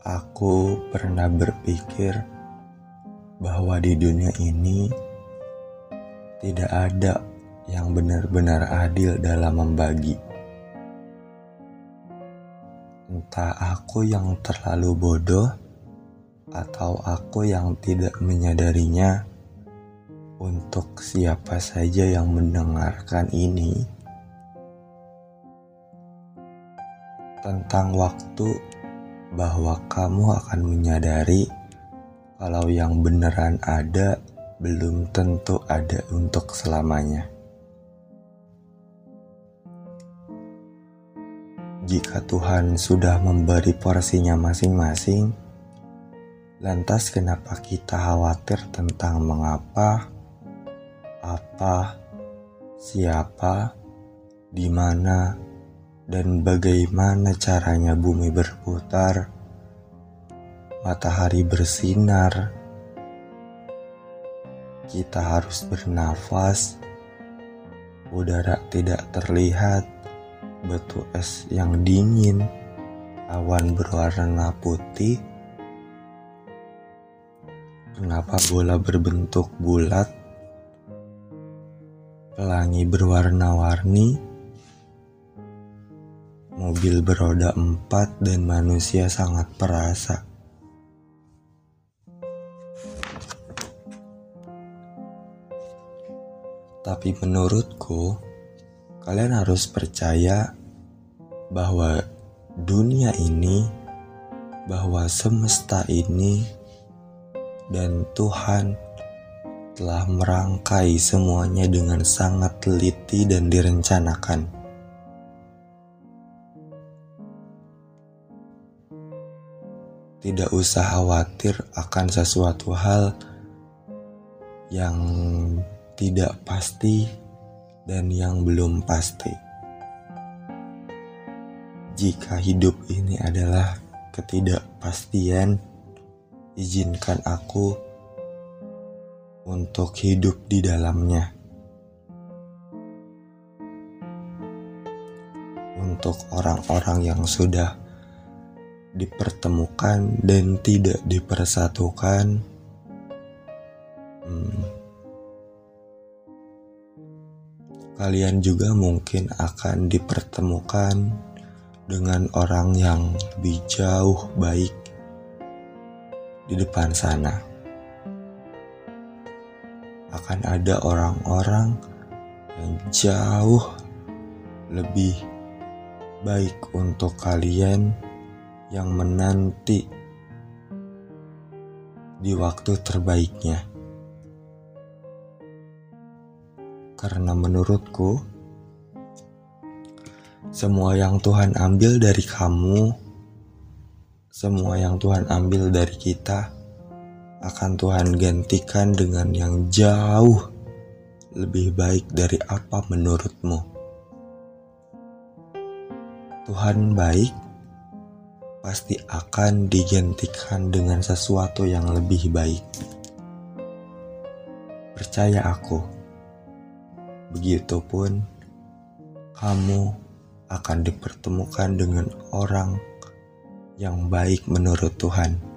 Aku pernah berpikir bahwa di dunia ini tidak ada yang benar-benar adil dalam membagi. Entah aku yang terlalu bodoh atau aku yang tidak menyadarinya untuk siapa saja yang mendengarkan ini tentang waktu bahwa kamu akan menyadari kalau yang beneran ada belum tentu ada untuk selamanya. Jika Tuhan sudah memberi porsinya masing-masing, lantas kenapa kita khawatir tentang mengapa, apa, siapa, di mana, dan bagaimana caranya bumi berputar, matahari bersinar, kita harus bernafas, udara tidak terlihat, batu es yang dingin, awan berwarna putih, kenapa bola berbentuk bulat, pelangi berwarna-warni, mobil beroda empat dan manusia sangat perasa. Tapi menurutku, kalian harus percaya bahwa dunia ini, bahwa semesta ini, dan Tuhan telah merangkai semuanya dengan sangat teliti dan direncanakan. Tidak usah khawatir akan sesuatu hal yang tidak pasti dan yang belum pasti. Jika hidup ini adalah ketidakpastian, izinkan aku untuk hidup di dalamnya. Untuk orang-orang yang sudah dipertemukan dan tidak dipersatukan. Hmm, kalian juga mungkin akan dipertemukan dengan orang yang lebih jauh baik di depan sana. Akan ada orang-orang yang jauh lebih baik untuk kalian yang menanti di waktu terbaiknya. Karena menurutku, semua yang Tuhan ambil dari kamu, semua yang Tuhan ambil dari kita, akan Tuhan gantikan dengan yang jauh lebih baik dari apa menurutmu. Tuhan baik pasti akan digantikan dengan sesuatu yang lebih baik. Percaya aku, begitupun kamu akan dipertemukan dengan orang yang baik menurut Tuhan.